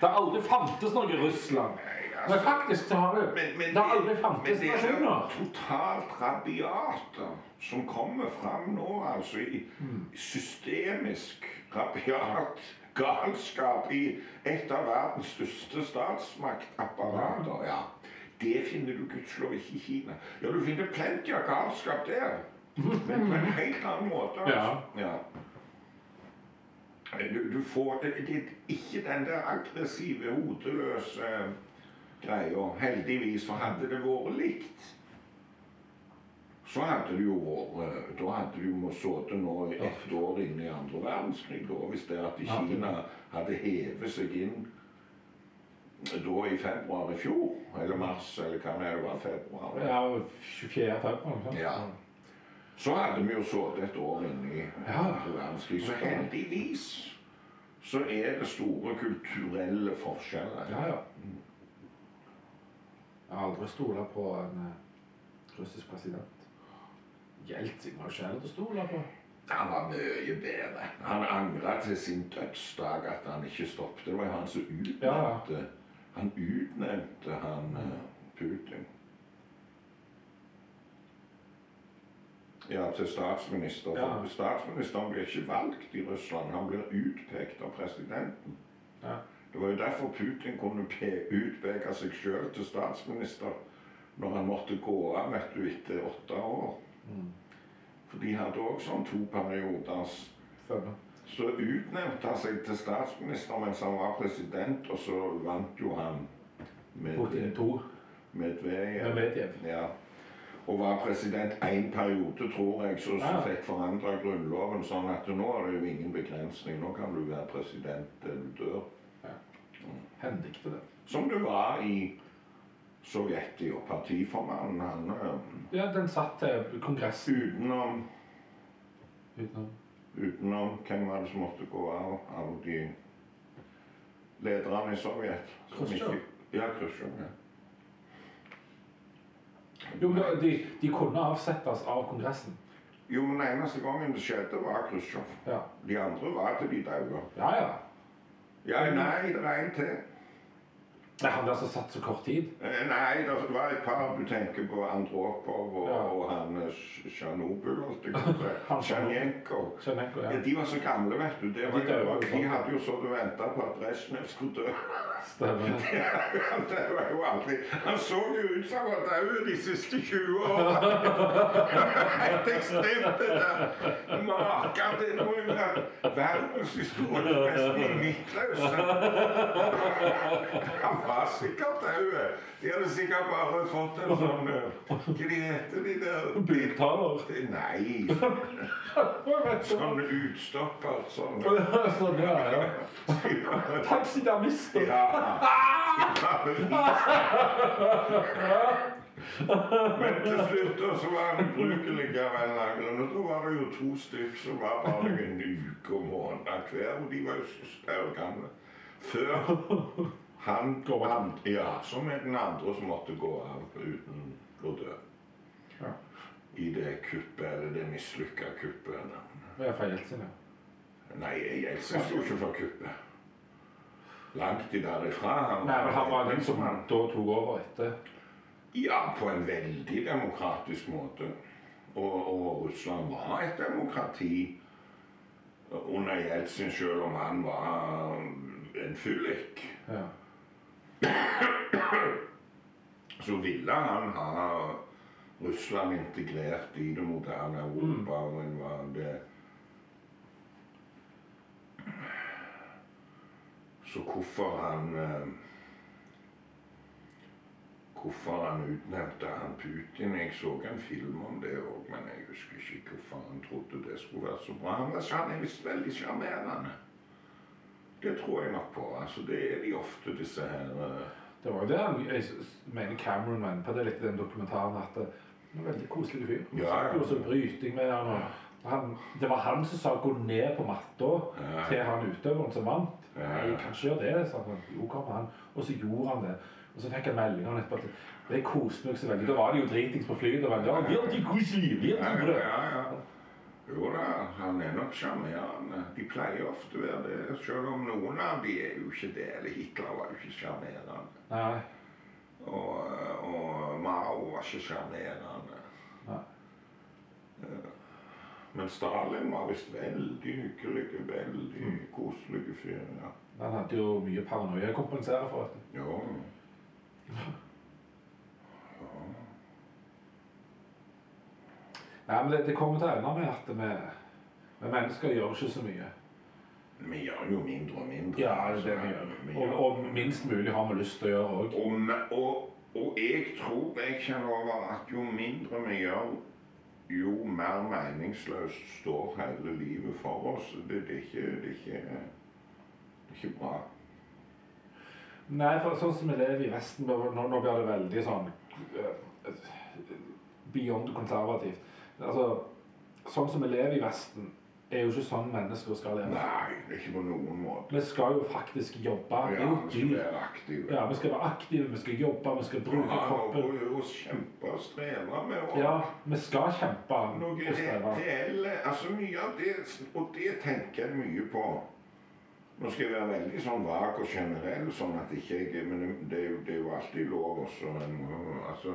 Det har aldri fantes noe Russland. Nei, Men faktisk så har det Men, men Det har aldri men det er nasjoner. totalt rabiate som kommer fram nå, altså i Mm. systemisk rabiat galskap i et av verdens største statsmaktapparater. Ja. Det finner du gudskjelov ikke i Kina. Ja, du finner plenty av galskap der, men på en helt annen måte. Altså. Ja. Du, du får det, det, ikke den der aggressive, hodeløse greia. Heldigvis, for hadde det vært likt så hadde det jo vært Da hadde du jo sittet nå i ett år inne i andre verdenskrig, da, hvis det at Kina hadde hevet seg inn da i februar i fjor, eller mars, eller hva det var, februar. Ja, 24. februar. Ja. Så hadde vi jo sittet et år inne i Ja. verdenskrig. Så heldigvis så er det store kulturelle forskjeller. Ja, ja. Jeg har aldri stola på en eh, russisk president. Jeltsin var jo ikke heller å stole på. Han var mye bedre. Han angra til sin dødsdag at han ikke stoppet. Det var jo han som utnevnte Han utnevnte han eh, Putin. Ja, til statsminister. For. Statsministeren blir ikke valgt i Russland. Han blir utpekt av presidenten. Ja. Det var jo derfor Putin kunne utpeke seg sjøl til statsminister når han måtte gå av vet du, etter åtte år. Mm. For de hadde òg sånn to perioder. Følger. Så utnevnte han seg til statsminister mens han var president, og så vant jo han med Putin 2 Medvedev. med Medvedev. Ja. Og var president én periode, tror jeg, så Ja. fikk forandra grunnloven sånn at nå er det jo ingen begrensning. Nå kan du være president til du dør. Ja. til det. Som du var i Sovjetia. Partiformannen, han eh, Ja, den satt til kongressen utenom utenom. Utenom hvem var det som måtte gå av av de lederne i Sovjet? som Ja, Khrusjtsjov. Ja. Jo, men de, de kunne avsettes av Kongressen. Jo, men den eneste gangen det skjedde, var Khrusjtsjov. Ja, De andre var til de daua. ja. ja. Ja, nei, det er en til. Er han der altså satt så kort tid. Eh, Nei, det var et par du tenker på. Andropov og, Ja. og han eh, Tsjernobyl. Han Tsjernjenko. Ja. Ja, de var så gamle, vet du. Det var, de døde jo de hadde jo så du venta på at Brezjnev skulle dø. Stemmer. det var jo aldri Han så jo ut som han var død de siste 20 åra. Helt ekstremt, det der. Maken til noen verdenshistoriens mest nytteløse. Var sikkert død. De hadde sikkert bare fått en sånn Hva de heter de der Buktaler. Nei, sånn utstopper. Sånn. Sånn, ja, ja. Taxidermister. Men til slutt så var han ubrukelig av en eller. Og da var det jo to stykker som var bare en uke og måned hver. Og de var jo så større gamle. Før han Går av. Ja, som den andre som måtte gå av uten å dø. Ja. I det kuppet, eller det mislykka kuppet. Det er fra Jeltsin, ja. Nei, Jeltsin sto ikke for kuppet. Langt i derifra. Han, Nei, men han var den som han- da tok over etter. Ja, på en veldig demokratisk måte. Og, og Russland var et demokrati under Jeltsin, selv om han var en fyllik. Ja. Så ville han ha Russland integrert i det moderne Europa. og en var det Så hvorfor han eh, Hvorfor han utnevnte han Putin Jeg så en film om det òg, men jeg husker ikke hvorfor han trodde det skulle være så bra. Han var veldig sjarmerende. Det tror jeg nok på. altså Det er de ofte, disse her eh, Det var jo det han, jeg mener Cameron var inne på det litt i den dokumentaren, at det var en veldig koselig fyr. Ja, ja. også bryting med han, og han, det var han som sa 'gå ned på matta' Ja. til han utøveren som vant. Ja. Nei, jeg kan ikke gjøre det, sa han. Jo, kom han. Og så gjorde han det. Og så fikk jeg melding om etterpå at det koste meg så veldig. Da var det jo dritings på flyet. og veldig, ja, veldig koselig, Ja, veldig bra. ja, ja. Jo da, han er nok sjarmerende. De pleier ofte å være det, selv om noen av de er jo ikke det. Eller Hitler var jo ikke sjarmerende. Og, og Mao var ikke sjarmerende. Men Stalin var visst veldig hyggelig, veldig koselig fyr. Ja. Han hadde jo mye paranoia å kompensere for. vet du. Jo. Nei, men det, det kommer til å ende med at vi, vi mennesker gjør ikke så mye. Vi gjør jo mindre og mindre. Ja, det er det vi gjør. Vi Og, gjør- og minst mulig har vi lyst til å gjøre òg. Og, og, og jeg tror jeg kjenner over at jo mindre vi gjør, jo mer meningsløst står hele livet for oss. Det, det, er, ikke, det, er, ikke, det er ikke bra. Nei, for sånn som vi lever i Vesten, nå, nå nå blir det veldig sånn eh, Beyond konservativt. Altså, sånn som vi lever i Vesten, er jo ikke sånn mennesker skal leve. Nei, ikke på noen måte. Vi skal jo faktisk jobbe. Ja, vi skal være aktive. Ja, vi skal være aktive, vi skal jobbe, vi skal bruke Ja, kroppen. og, og kjempe og streve med å Ja, vi skal kjempe Noe og streve. reelle Altså mye av det Og det tenker jeg mye på. Nå skal jeg være veldig sånn vag og generell, sånn at ikke jeg Men det er jo, det er jo alltid lov også. Men, altså,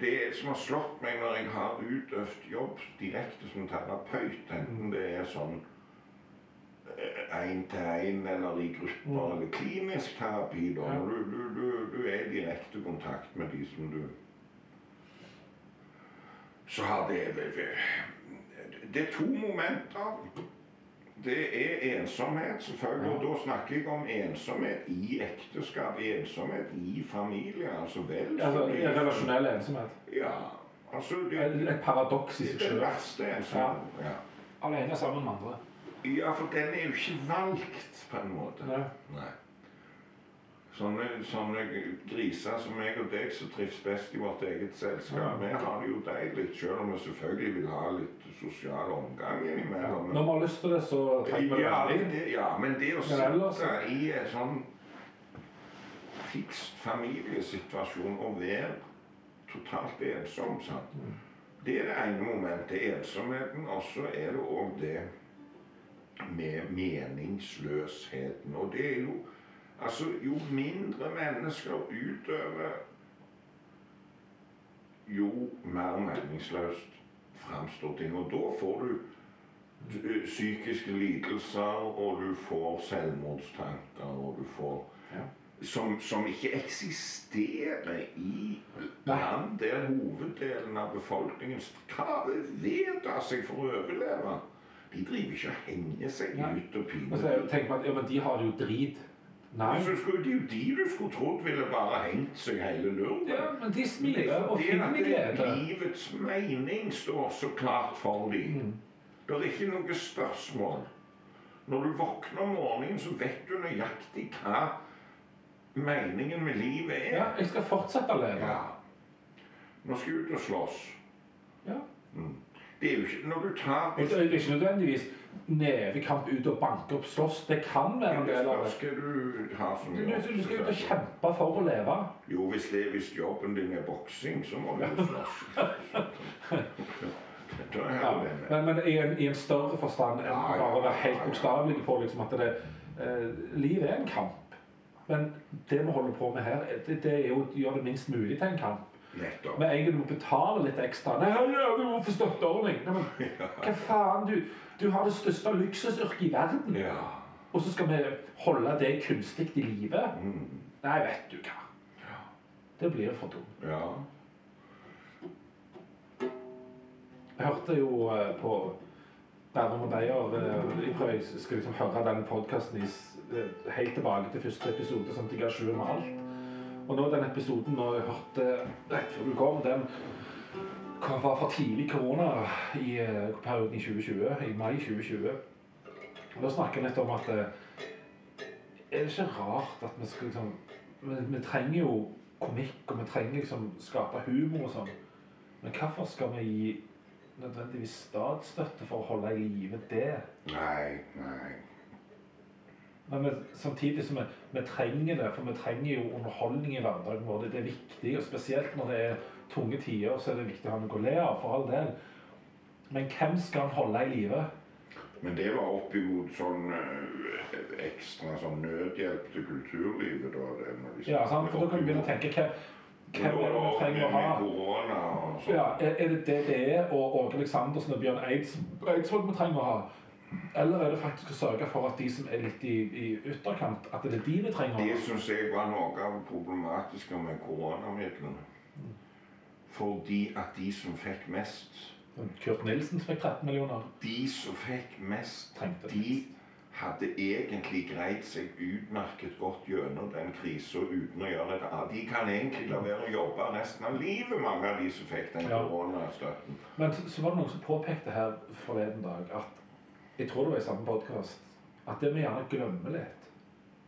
det, som har slått meg når jeg har utøvd jobb direkte som terapeut, enten det er sånn én til én eller i grupper Mm. eller klinisk terapi, da, når du, du, du, du er i direkte kontakt med de som du så har det Det er to momenter. Det er ensomhet, selvfølgelig. Og da snakker jeg om ensomhet i ekteskap, ensomhet i familie. Altså vel så Altså, relasjonell ensomhet. Ja. Altså, det, Et, paradoks i det seg selv. sjøl. verste ensomheten. Ja. Alene sammen med andre. ja, for den er jo ikke valgt, på en måte. Nei. Nei. Sånne, sånne griser som meg og deg som trives best i vårt eget selskap, vi har det jo deilig, selv om vi selvfølgelig vil ha litt sosial omgang innimellom. Når vi har lyst til det, så trenger vi Ja, det, ja, men det å sitte i en sånn fikst familiesituasjon og være totalt ensom, sant? det er det ene momentet, ensomheten. Og så er det òg det med meningsløsheten. Og det er jo Altså, jo mindre mennesker utøver, jo mer meningsløst framstår ting. Og da får du psykiske lidelser, og du får selvmordstanker, og du får Ja. som, som ikke eksisterer i land der hoveddelen av befolkningen klarer vedta seg for å overleve. De driver ikke og henger seg ut og piner. tenker man at ja, men de har det jo drit. Nei. Men så skulle, det er jo de du skulle trodd ville bare hengt seg hele lørdagen. Ja, men de Det smiler er og finner glede. livets mening står så klart for dem. Mm. Det er ikke noe spørsmål. Når du våkner om morgenen, så vet du nøyaktig hva meningen med livet er. Ja, jeg skal fortsette å leve. Ja. Nå skal jeg ut og slåss. Ja. Mm. Det er jo ikke Når du tar det er ikke nødvendigvis nevekamp ut og banke opp slåss. Det kan være en del av det. skal du ha som Du, du, du skal ut og kjempe for å leve. Jo, hvis, det, hvis jobben din er boksing, så må du jo slåss. Da er Ja, det men, men i, en, i en større forstand enn Ja, ja, bare å være helt bokstavelig på liksom, at det, eh, livet er en kamp. Men det vi holder på med her, det, det er jo å gjøre det minst mulig til en kamp. Nettopp. Med en gang du må betale litt ekstra Nei, ja, du må få støtteordning. Nei, men hva faen? Du, du har det største luksusyrket i verden, Ja. og så skal vi holde det kunstig i live? Mm. Nei, vet du hva. Det blir for dumt. Ja. Jeg hørte jo eh, på Bærum og Beyer eh, Jeg prøver, jeg skal liksom høre den podkasten helt tilbake til første episode, sånn at jeg har sjøl med alt. Og nå den episoden nå jeg hørte rett før du kom, den var for tidlig korona i eh, perioden i 2020, i mai 2020. Og Da snakker jeg litt om at eh, Er det ikke rart at vi skal liksom Vi, vi trenger jo komikk, og vi trenger liksom skape humor og sånn. Men hvorfor skal vi gi nødvendigvis statsstøtte for å holde i live det? Nei, nei. Men vi, samtidig som vi, vi trenger det, for vi trenger jo underholdning i hverdagen vår. Det, er viktig, og spesielt når det er tunge tider, så er det viktig å ha noe å le av, for all del. Men hvem skal han holde i live? Men det var opp imot sånn eh, ekstra sånn nødhjelp til kulturlivet, da. Det, når de Ja, sant? For da kan du begynne å tenke hva, hvem er det vi trenger å ha? Sånn. Ja, er, det det det er, og Åge Aleksandersen og Bjørn Eids, Eidsvåg vi trenger å ha? Eller er det faktisk å sørge for at de som er litt i, i ytterkant, at det er de vi trenger Det syns jeg var noe av det problematiske med koronamidlene. Fordi at de som fikk mest Kurt Nilsen som fikk 13 millioner, De som fikk mest, trengte de de hadde egentlig greid seg utmerket godt gjennom den krisa uten å gjøre det. De kan egentlig la være å jobbe resten av livet, mange av de som fikk den Ja. koronastøtten. Men så, så var det noen som påpekte her forleden dag at Jeg tror det var i samme podkast at det vi gjerne glemmer litt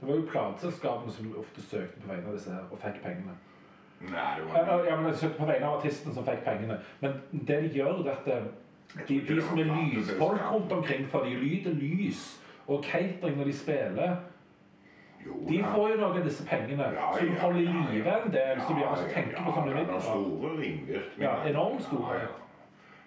Det var jo plateselskapene som ofte søkte på vegne av disse her og fikk pengene. Nei, det Ja, var ja, men de søkte på vegne av artisten som fikk pengene. Men det de gjør, det at eh, de, de som er lysfolk rundt omkring for de lyder lys og catering når de spiller, Jo, de får jo noe av disse pengene. Ja, Så du holder i ja, ja. live en del, så de Ja, altså tenker på ja, sånne er midler. store ringvirkninger. Ja, enormt store. Ja, ja.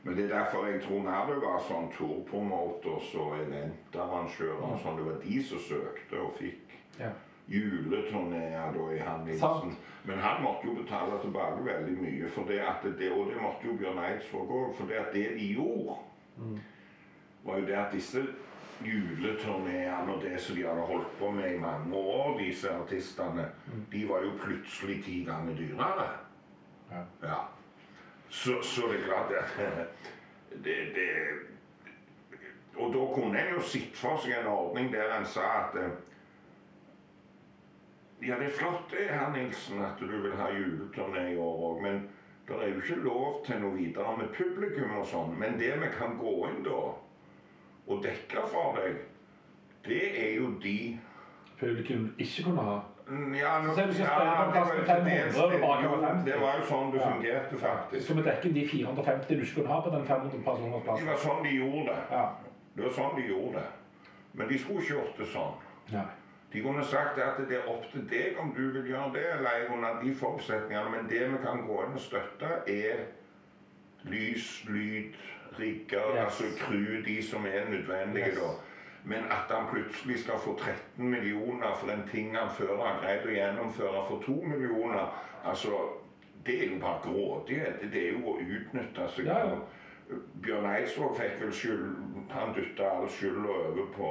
Men det er derfor jeg tror når det var sånn tourpromoters og eventarrangører og sånn. Det var de som søkte og fikk Ja. juleturneer da i han Men han måtte jo betale tilbake veldig mye, for det at det, og det måtte jo Bjørn Eidsvåg òg. For det at det de gjorde, Mm. var jo det at disse juleturneene og det som de hadde holdt på med i mange år, disse artistene, Mm. de var jo plutselig ti ganger dyrere. Ja. Ja. Så, så det er klart at det, det Og da kunne en jo sett for seg en ordning der en sa at eh, Ja, det er flott det, herr Nilsen, at du vil ha juleturné i år òg, men det er jo ikke lov til noe videre med publikum og sånn. Men det vi kan gå inn da og dekke for deg, det er jo de Publikum ikke kunne ha. Mm, Ja, nå, Så sier du skal ja, spille på det plass med jo 500, og bare kommer 50. Det var jo sånn det fungerte, faktisk. Skal vi dekke de 450 du skulle ha på den 500 personers Det var sånn de gjorde det. Ja. Det var sånn de gjorde det. Men de skulle ikke gjort det sånn. Nei. De kunne sagt at det er opp til deg om du vil gjøre det, eller under de forutsetningene, men det vi kan gå inn og støtte, er lys, lyd, rigger, Yes. altså crew, de som er nødvendige Yes. da. Men at han plutselig skal få 13 millioner for en ting han før har greid å gjennomføre for 2 millioner, altså det er jo bare grådighet. Det er jo å utnytte seg. Ja, ja. Bjørn Eidsvåg fikk vel skyld Han dytta all skylda over på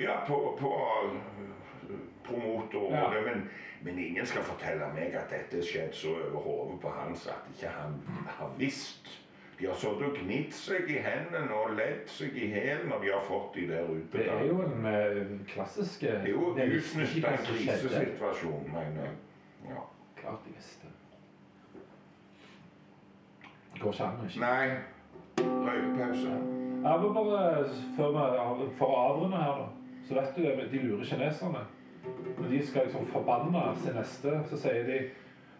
Ja, på, på eh, promotor. og Ja. det, Men, men ingen skal fortelle meg at dette skjedde så over hodet på hans at ikke han har visst. De har sittet og gnidd seg i hendene og ledd seg i hjel når de har fått de der Det er jo en eh, klassiske Det er jo utnytta krisesituasjon, mener jeg. Ja. Klart de visste. Det går ikke an å ikke Nei, røykepause. Ja, men bare før vi, For å avrunde her, da. Så vet du det, de lurer kineserne. Når de skal liksom forbanne sin neste, så sier de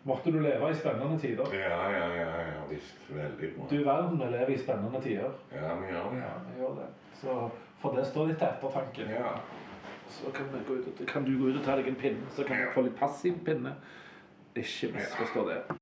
Måtte du leve i spennende tider. Ja, ja, ja, ja visst. Veldig bra. Du verden, vi lever i spennende tider. Ja, vi gjør det. Ja, vi gjør det. Så for det står litt til ettertanke. Ja. Så kan, ut kan du gå ut og ta deg en pinne, så kan du få litt passiv pinne. Ikke misforstå det.